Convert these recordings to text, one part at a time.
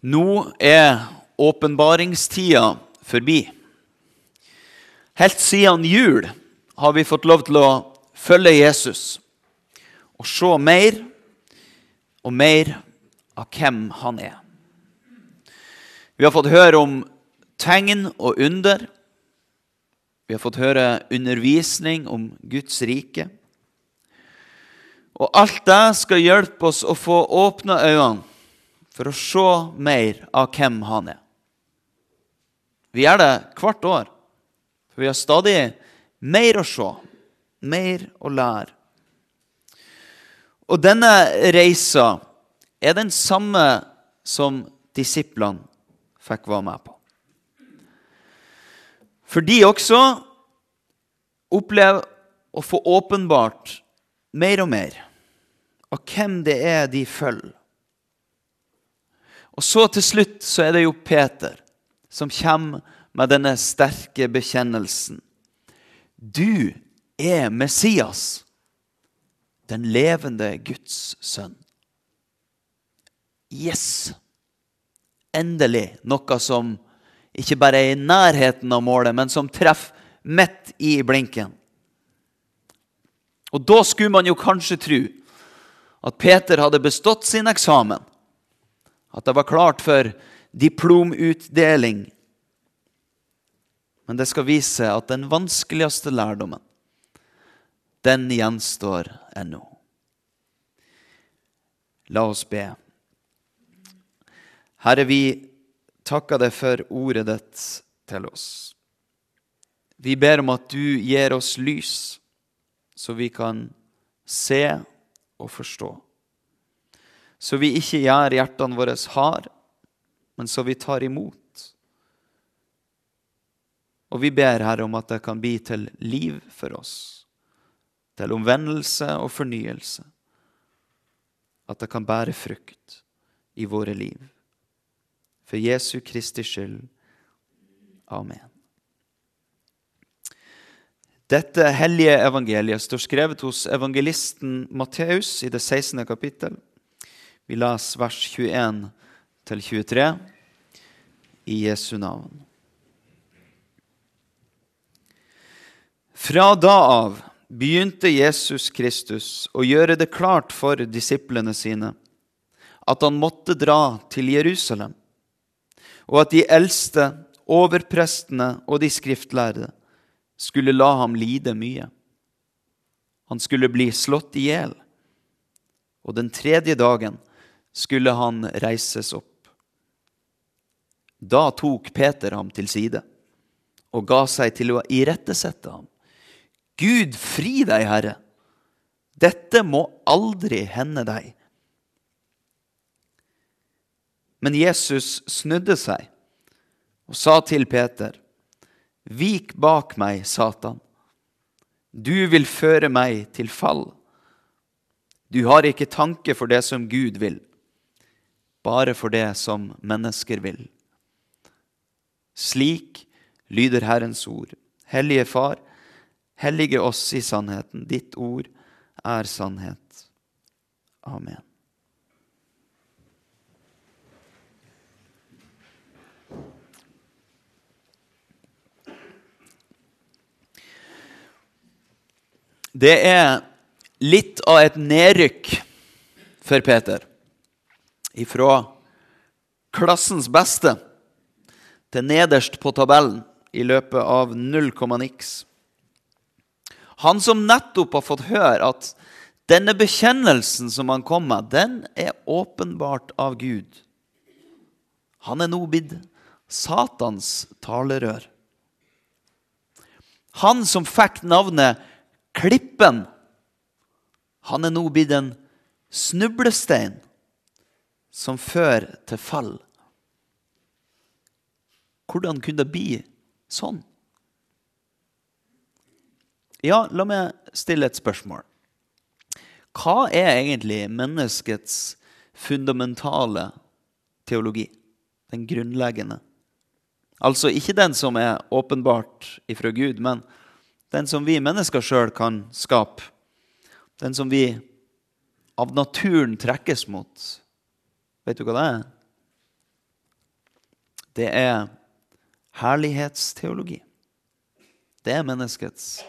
Nå er åpenbaringstida forbi. Helt siden jul har vi fått lov til å følge Jesus og se mer og mer av hvem han er. Vi har fått høre om tegn og under. Vi har fått høre undervisning om Guds rike. Og alt det skal hjelpe oss å få åpne øynene for å se mer av hvem han er. Vi gjør det hvert år, for vi har stadig mer å se, mer å lære. Og denne reisa er den samme som disiplene fikk være med på. For de også opplever å få åpenbart mer og mer av hvem det er de følger. Og så til slutt så er det jo Peter som kommer med denne sterke bekjennelsen. Du er Messias, den levende Guds sønn. Yes! Endelig noe som ikke bare er i nærheten av målet, men som treffer midt i blinken. Og da skulle man jo kanskje tro at Peter hadde bestått sin eksamen at det var klart for diplomutdeling. Men det skal vise at den vanskeligste lærdommen, den gjenstår ennå. La oss be. Herre, vi takker deg for ordet ditt til oss. Vi ber om at du gir oss lys, så vi kan se og forstå så vi ikke gjør hjertene våre hard, men så vi tar imot. Og vi ber Herre om at det kan bli til liv for oss, til omvendelse og fornyelse. At det kan bære frukt i våre liv. For Jesu Kristi skyld. Amen. Dette hellige evangeliet står skrevet hos evangelisten Matteus i det 16. kapittel. Vi leser vers 21 til 23 i Jesu navn. Fra da av begynte Jesus Kristus å gjøre det klart for disiplene sine at han måtte dra til Jerusalem, og at de eldste, overprestene og de skriftlærde skulle la ham lide mye. Han skulle bli slått i hjel, og den tredje dagen skulle han reises opp. Da tok Peter ham til side og ga seg til å irettesette ham. Gud fri deg, Herre! Dette må aldri hende deg. Men Jesus snudde seg og sa til Peter, Vik bak meg, Satan. Du vil føre meg til fall. Du har ikke tanke for det som Gud vil, bare for det som mennesker vil. Slik lyder Herrens ord. Hellige Far, hellige oss i sannheten. Ditt ord er sannhet. Amen. Det er litt av et nedrykk for Peter ifra klassens beste til nederst på tabellen i løpet av null komma niks. Han som nettopp har fått høre at denne bekjennelsen som han kom med, den er åpenbart av Gud. Han er nå blitt Satans talerør. Han som fikk navnet Klippen, han er nå blitt en snublestein som fører til fall. Hvordan kunne det bli sånn? Ja, la meg stille et spørsmål. Hva er egentlig menneskets fundamentale teologi? Den grunnleggende. Altså ikke den som er åpenbart ifra Gud, men den som vi mennesker sjøl kan skape. Den som vi av naturen trekkes mot. Vet du hva det er? det er herlighetsteologi. Det er menneskets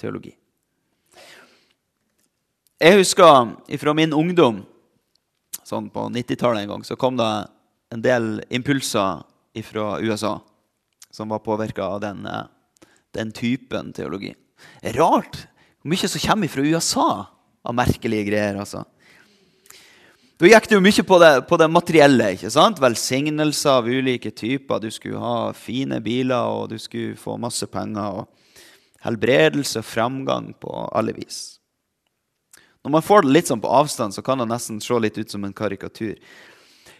teologi. Jeg husker fra min ungdom, sånn på 90-tallet en gang, så kom det en del impulser fra USA som var påvirka av den, eh, den, typen teologi. Rart hvor mye som kommer fra USA av merkelige greier. altså. Da gikk det jo mye på det, på det, materielle. ikke sant? Velsignelser av ulike typer. Du skulle ha fine biler, og du skulle få masse penger. og Helbredelse og framgang på alle vis. Når man får det litt sånn på avstand, så kan det nesten se litt ut som en karikatur.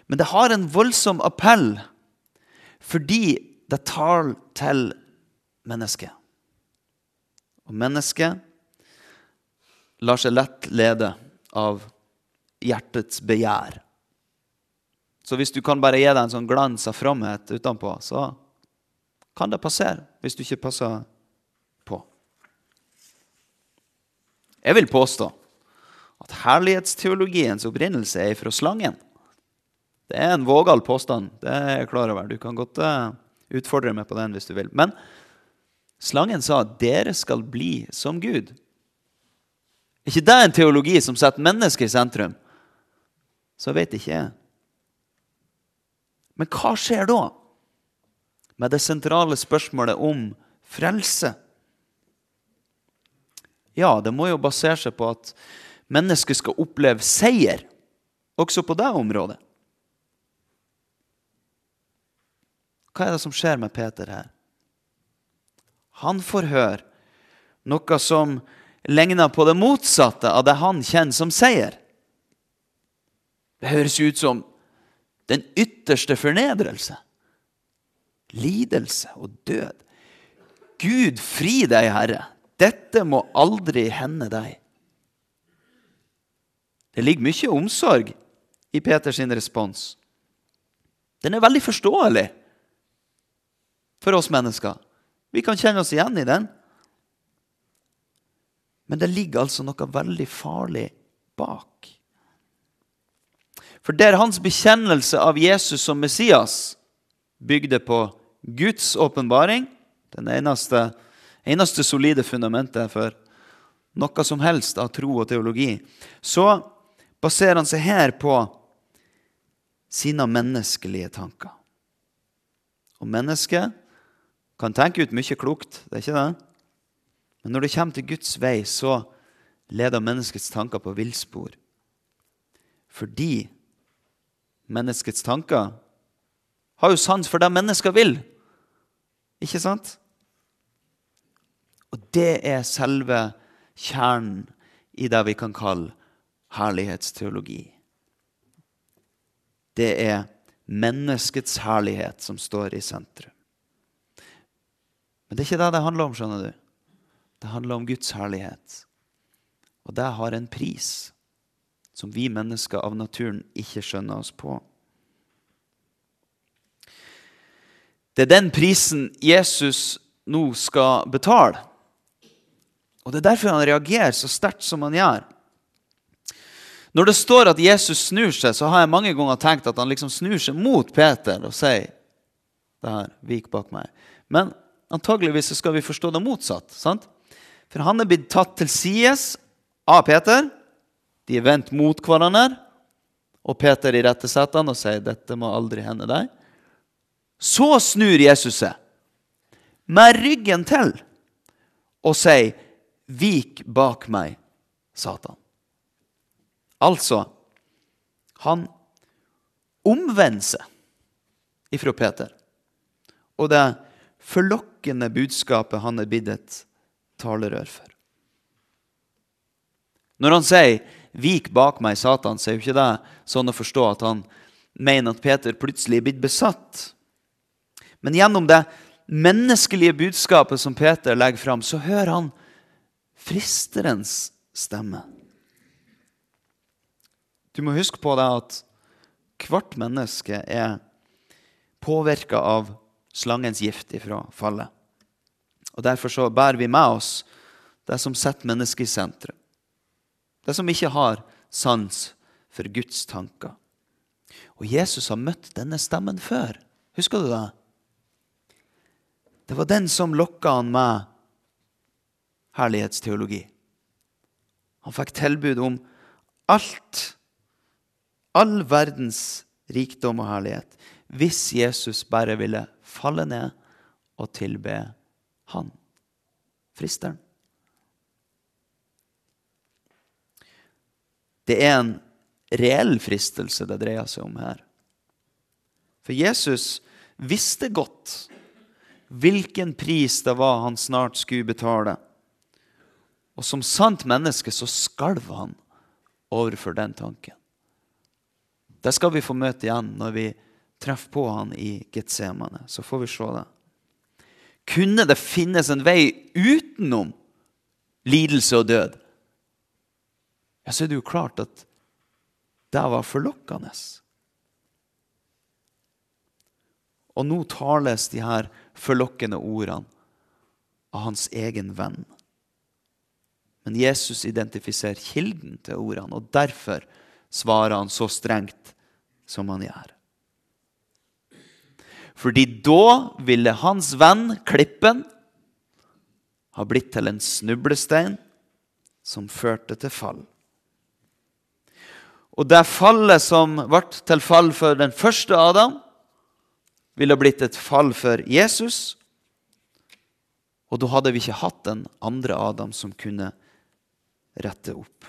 Men det har en voldsom appell fordi det tar til mennesket. Og mennesket lar seg lett lede av hjertets begjær. Så hvis du kan bare gi deg en sånn glans av fromhet utenpå, så kan det passere hvis du ikke passer på. Jeg vil påstå at herlighetsteologiens opprinnelse er fra slangen. Det er en vågal påstand. det er jeg klar over. Du kan godt uh, utfordre meg på den hvis du vil. Men slangen sa at dere skal bli som Gud. Er ikke det en teologi som setter mennesket i sentrum? Så vet ikke jeg. Men hva skjer da med det sentrale spørsmålet om frelse? Ja, det må jo basere seg på at mennesket skal oppleve seier også på det området. Hva er det som skjer med Peter her? Han får høre noe som ligner på det motsatte av det han kjenner som seier. Det høres ut som den ytterste fornedrelse. Lidelse og død. Gud, fri deg, Herre. Dette må aldri hende deg. Det ligger mye omsorg i Peters respons. Den er veldig forståelig for oss mennesker. Vi kan kjenne oss igjen i den. Men det ligger altså noe veldig farlig bak. For der hans bekjennelse av Jesus som Messias bygde på Guds åpenbaring, den eneste, eneste solide fundamentet for noe som helst av tro og teologi, så baserer han seg her på sine menneskelige tanker. Og mennesket kan tenke ut mye klokt, det er ikke det? Men når det kommer til Guds vei, så leder menneskets tanker på villspor. Fordi menneskets tanker har jo sans for det mennesker vil. Ikke sant? Og det er selve kjernen i det vi kan kalle herlighetsteologi. Det er menneskets herlighet som står i sentrum. Men det er ikke det det handler om. skjønner du. Det handler om Guds herlighet. Og det har en pris som vi mennesker av naturen ikke skjønner oss på. Det er den prisen Jesus nå skal betale. Og Det er derfor han reagerer så sterkt som han gjør. Når det står at Jesus snur seg, så har jeg mange ganger tenkt at han liksom snur seg mot Peter og sier det her, vik bak meg. Men antageligvis skal vi forstå det motsatt. sant? For han er blitt tatt til sides av Peter. De er vendt mot hverandre. Og Peter irettesetter han og sier dette må aldri hende deg. Så snur Jesus seg med ryggen til og sier, 'Vik bak meg, Satan'. Altså Han omvender seg ifra Peter. Og det forlokkende budskapet han er blitt et talerør for. Når han sier 'vik bak meg, Satan', så er jo ikke det sånn å forstå at han mener at Peter plutselig er blitt besatt. Men gjennom det menneskelige budskapet som Peter legger fram, så hører han fristerens stemme. Du må huske på det at hvert menneske er påvirka av slangens gift ifra fallet. Og Derfor så bærer vi med oss det som setter mennesket i sentrum. Det som ikke har sans for Guds tanker. Og Jesus har møtt denne stemmen før. Husker du det? Det var den som lokka han med herlighetsteologi. Han fikk tilbud om alt, all verdens rikdom og herlighet, hvis Jesus bare ville falle ned og tilbe han, fristeren. Det er en reell fristelse det dreier seg om her. For Jesus visste godt hvilken pris det var han snart skulle betale. Og som sant menneske så skalv han overfor den tanken. Det skal vi få møte igjen når vi treffer på han i Getsemane. Så får vi se det. Kunne det finnes en vei utenom lidelse og død? Ja, så er det jo klart at det var forlokkende. Og nå tales de her forlokkende ordene av hans egen venn. Men Jesus identifiserer kilden til ordene, og derfor svarer han så strengt som han gjør. Fordi da ville hans venn, klippen, ha blitt til en snublestein som førte til fall. Og det fallet som ble til fall for den første Adam, ville blitt et fall for Jesus. Og da hadde vi ikke hatt den andre Adam som kunne rette opp.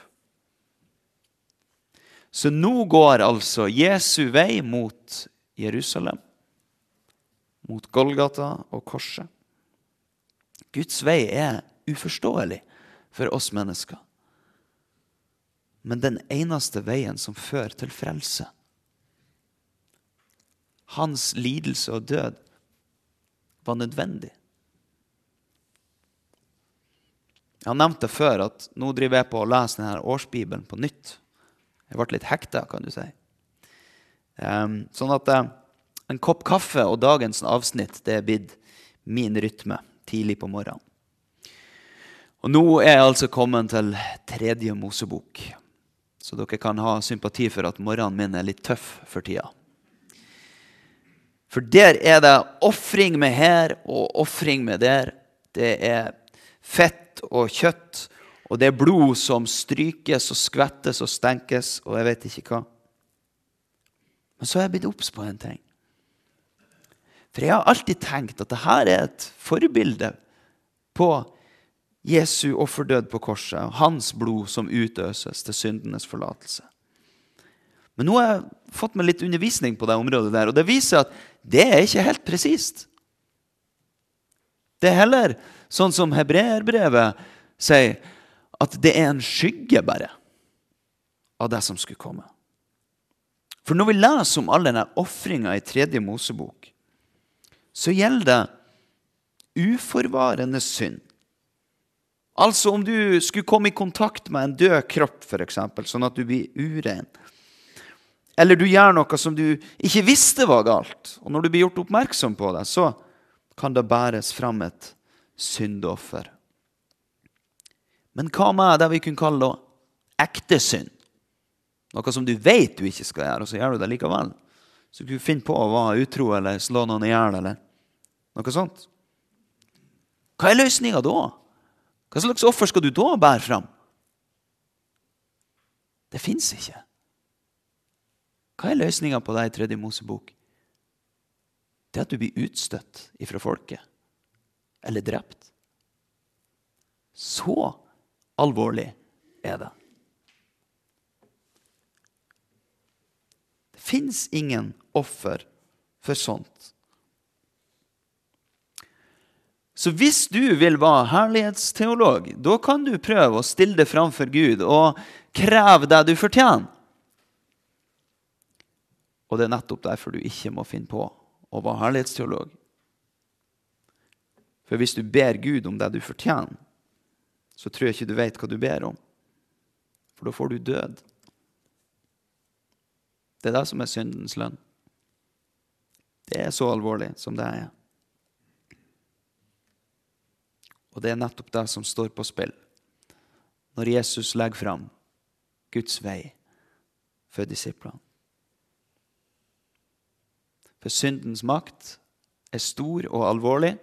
Så nå går altså Jesu vei mot Jerusalem, mot Golgata og korset. Guds vei er uforståelig for oss mennesker. Men den eneste veien som fører til frelse hans lidelse og død var nødvendig. Jeg har nevnt det før at nå driver jeg på å lese denne årsbibelen på nytt. Jeg ble litt hekta, kan du si. Um, sånn at uh, en kopp kaffe og dagens avsnitt det er blitt min rytme tidlig på morgenen. Og nå er jeg altså kommet til tredje Mosebok, så dere kan ha sympati for at morgenen min er litt tøff for tida. For der er det ofring med her og ofring med der. Det er fett og kjøtt, og det er blod som strykes og skvettes og stenkes og jeg vet ikke hva. Men så er jeg blitt obs på en ting. For jeg har alltid tenkt at dette er et forbilde på Jesu offerdød på korset og hans blod som utøses til syndenes forlatelse. Men nå har jeg fått meg litt undervisning på det området der, og det viser at det er ikke helt presist. Det er heller sånn som hebreerbrevet sier, at det er en skygge bare av det som skulle komme. For når vi leser om all denne ofringa i tredje Mosebok, så gjelder det uforvarende synd. Altså om du skulle komme i kontakt med en død kropp, f.eks., sånn at du blir urein, eller du gjør noe som du ikke visste var galt, og når du blir gjort oppmerksom på det, så kan det bæres fram et syndoffer. Men hva med det vi kunne kalle ekte synd? Noe som du vet du ikke skal gjøre, og så gjør du det likevel. Så du finner på å være utro eller slå noen i hjel eller noe sånt. Hva er løsninga da? Hva slags offer skal du da bære fram? Det fins ikke. Hva er løsninga på det i tredje Mosebok? Det er at du blir utstøtt ifra folket. Eller drept. Så alvorlig er det. Det fins ingen offer for sånt. Så hvis du vil være herlighetsteolog, da kan du prøve å stille det framfor Gud og kreve det du fortjener. Og det er nettopp derfor du ikke må finne på å være herlighetsteolog. For hvis du ber Gud om det du fortjener, så tror jeg ikke du vet hva du ber om. For da får du død. Det er det som er syndens lønn. Det er så alvorlig som det er. Og det er nettopp det som står på spill når Jesus legger fram Guds vei for disiplene. For syndens makt er stor og alvorlig,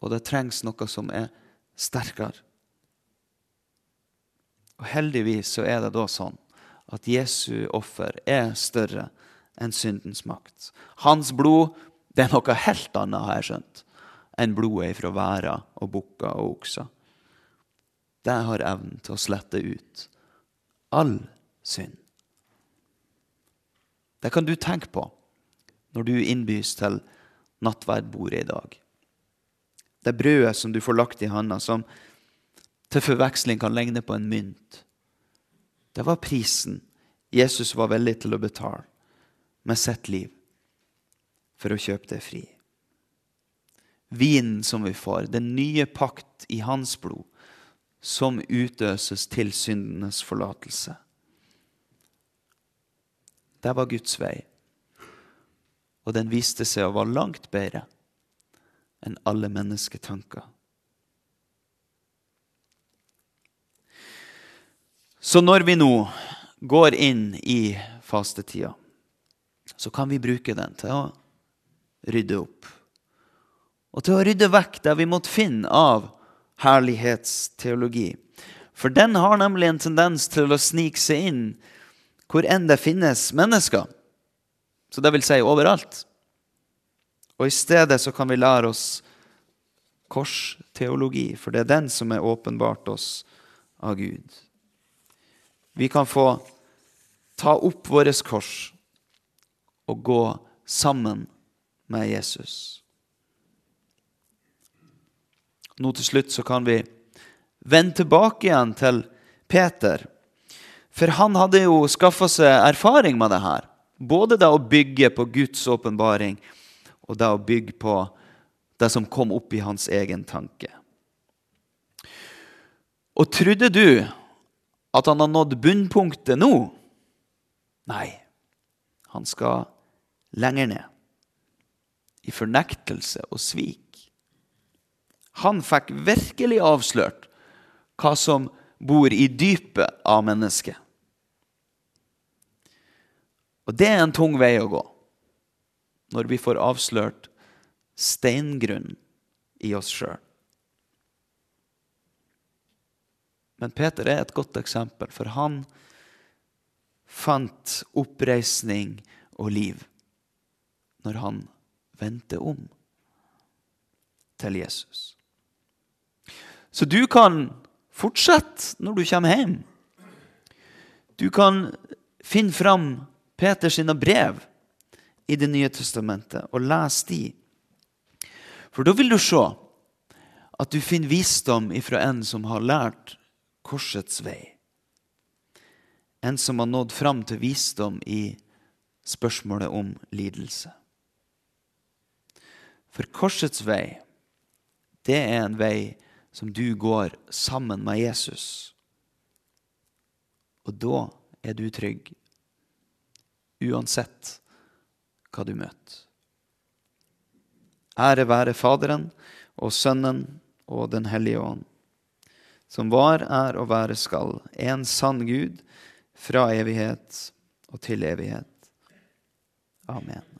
og det trengs noe som er sterkere. Og Heldigvis så er det da sånn at Jesu offer er større enn syndens makt. Hans blod det er noe helt annet, har jeg skjønt, enn blodet fra væra og bukker og okser. Det har evnen til å slette ut all synd. Det kan du tenke på når du innbys til nattverdbordet i dag. Det brødet som du får lagt i handa, som til forveksling kan ligne på en mynt. Det var prisen Jesus var villig til å betale med sitt liv for å kjøpe det fri. Vinen som vi får, den nye pakt i hans blod, som utøses til syndenes forlatelse. Det var Guds vei og den viste seg å være langt bedre enn alle mennesketanker. Så når vi nå går inn i fastetida, så kan vi bruke den til å rydde opp. Og til å rydde vekk det vi måtte finne av herlighetsteologi. For den har nemlig en tendens til å snike seg inn hvor enn det finnes mennesker. Så det vil si overalt. Og i stedet så kan vi lære oss korsteologi, for det er den som er åpenbart oss av Gud. Vi kan få ta opp vårt kors og gå sammen med Jesus. Nå til slutt så kan vi vende tilbake igjen til Peter. For han hadde jo skaffa seg erfaring med det her. Både det å bygge på Guds åpenbaring og det å bygge på det som kom opp i hans egen tanke. Og trodde du at han har nådd bunnpunktet nå? Nei, han skal lenger ned. I fornektelse og svik. Han fikk virkelig avslørt hva som bor i dypet av mennesket. Og det er en tung vei å gå når vi får avslørt steingrunn i oss sjøl. Men Peter er et godt eksempel, for han fant oppreisning og liv når han vendte om til Jesus. Så du kan fortsette når du kommer hjem. Du kan finne fram Peters brev i Det nye testamentet og lese de. For da vil du se at du finner visdom ifra en som har lært korsets vei. En som har nådd fram til visdom i spørsmålet om lidelse. For korsets vei, det er en vei som du går sammen med Jesus. Og da er du trygg uansett hva du møter. Ære være Faderen og Sønnen og Den hellige ånd, som var, er og være skal, en sann Gud, fra evighet og til evighet. Amen.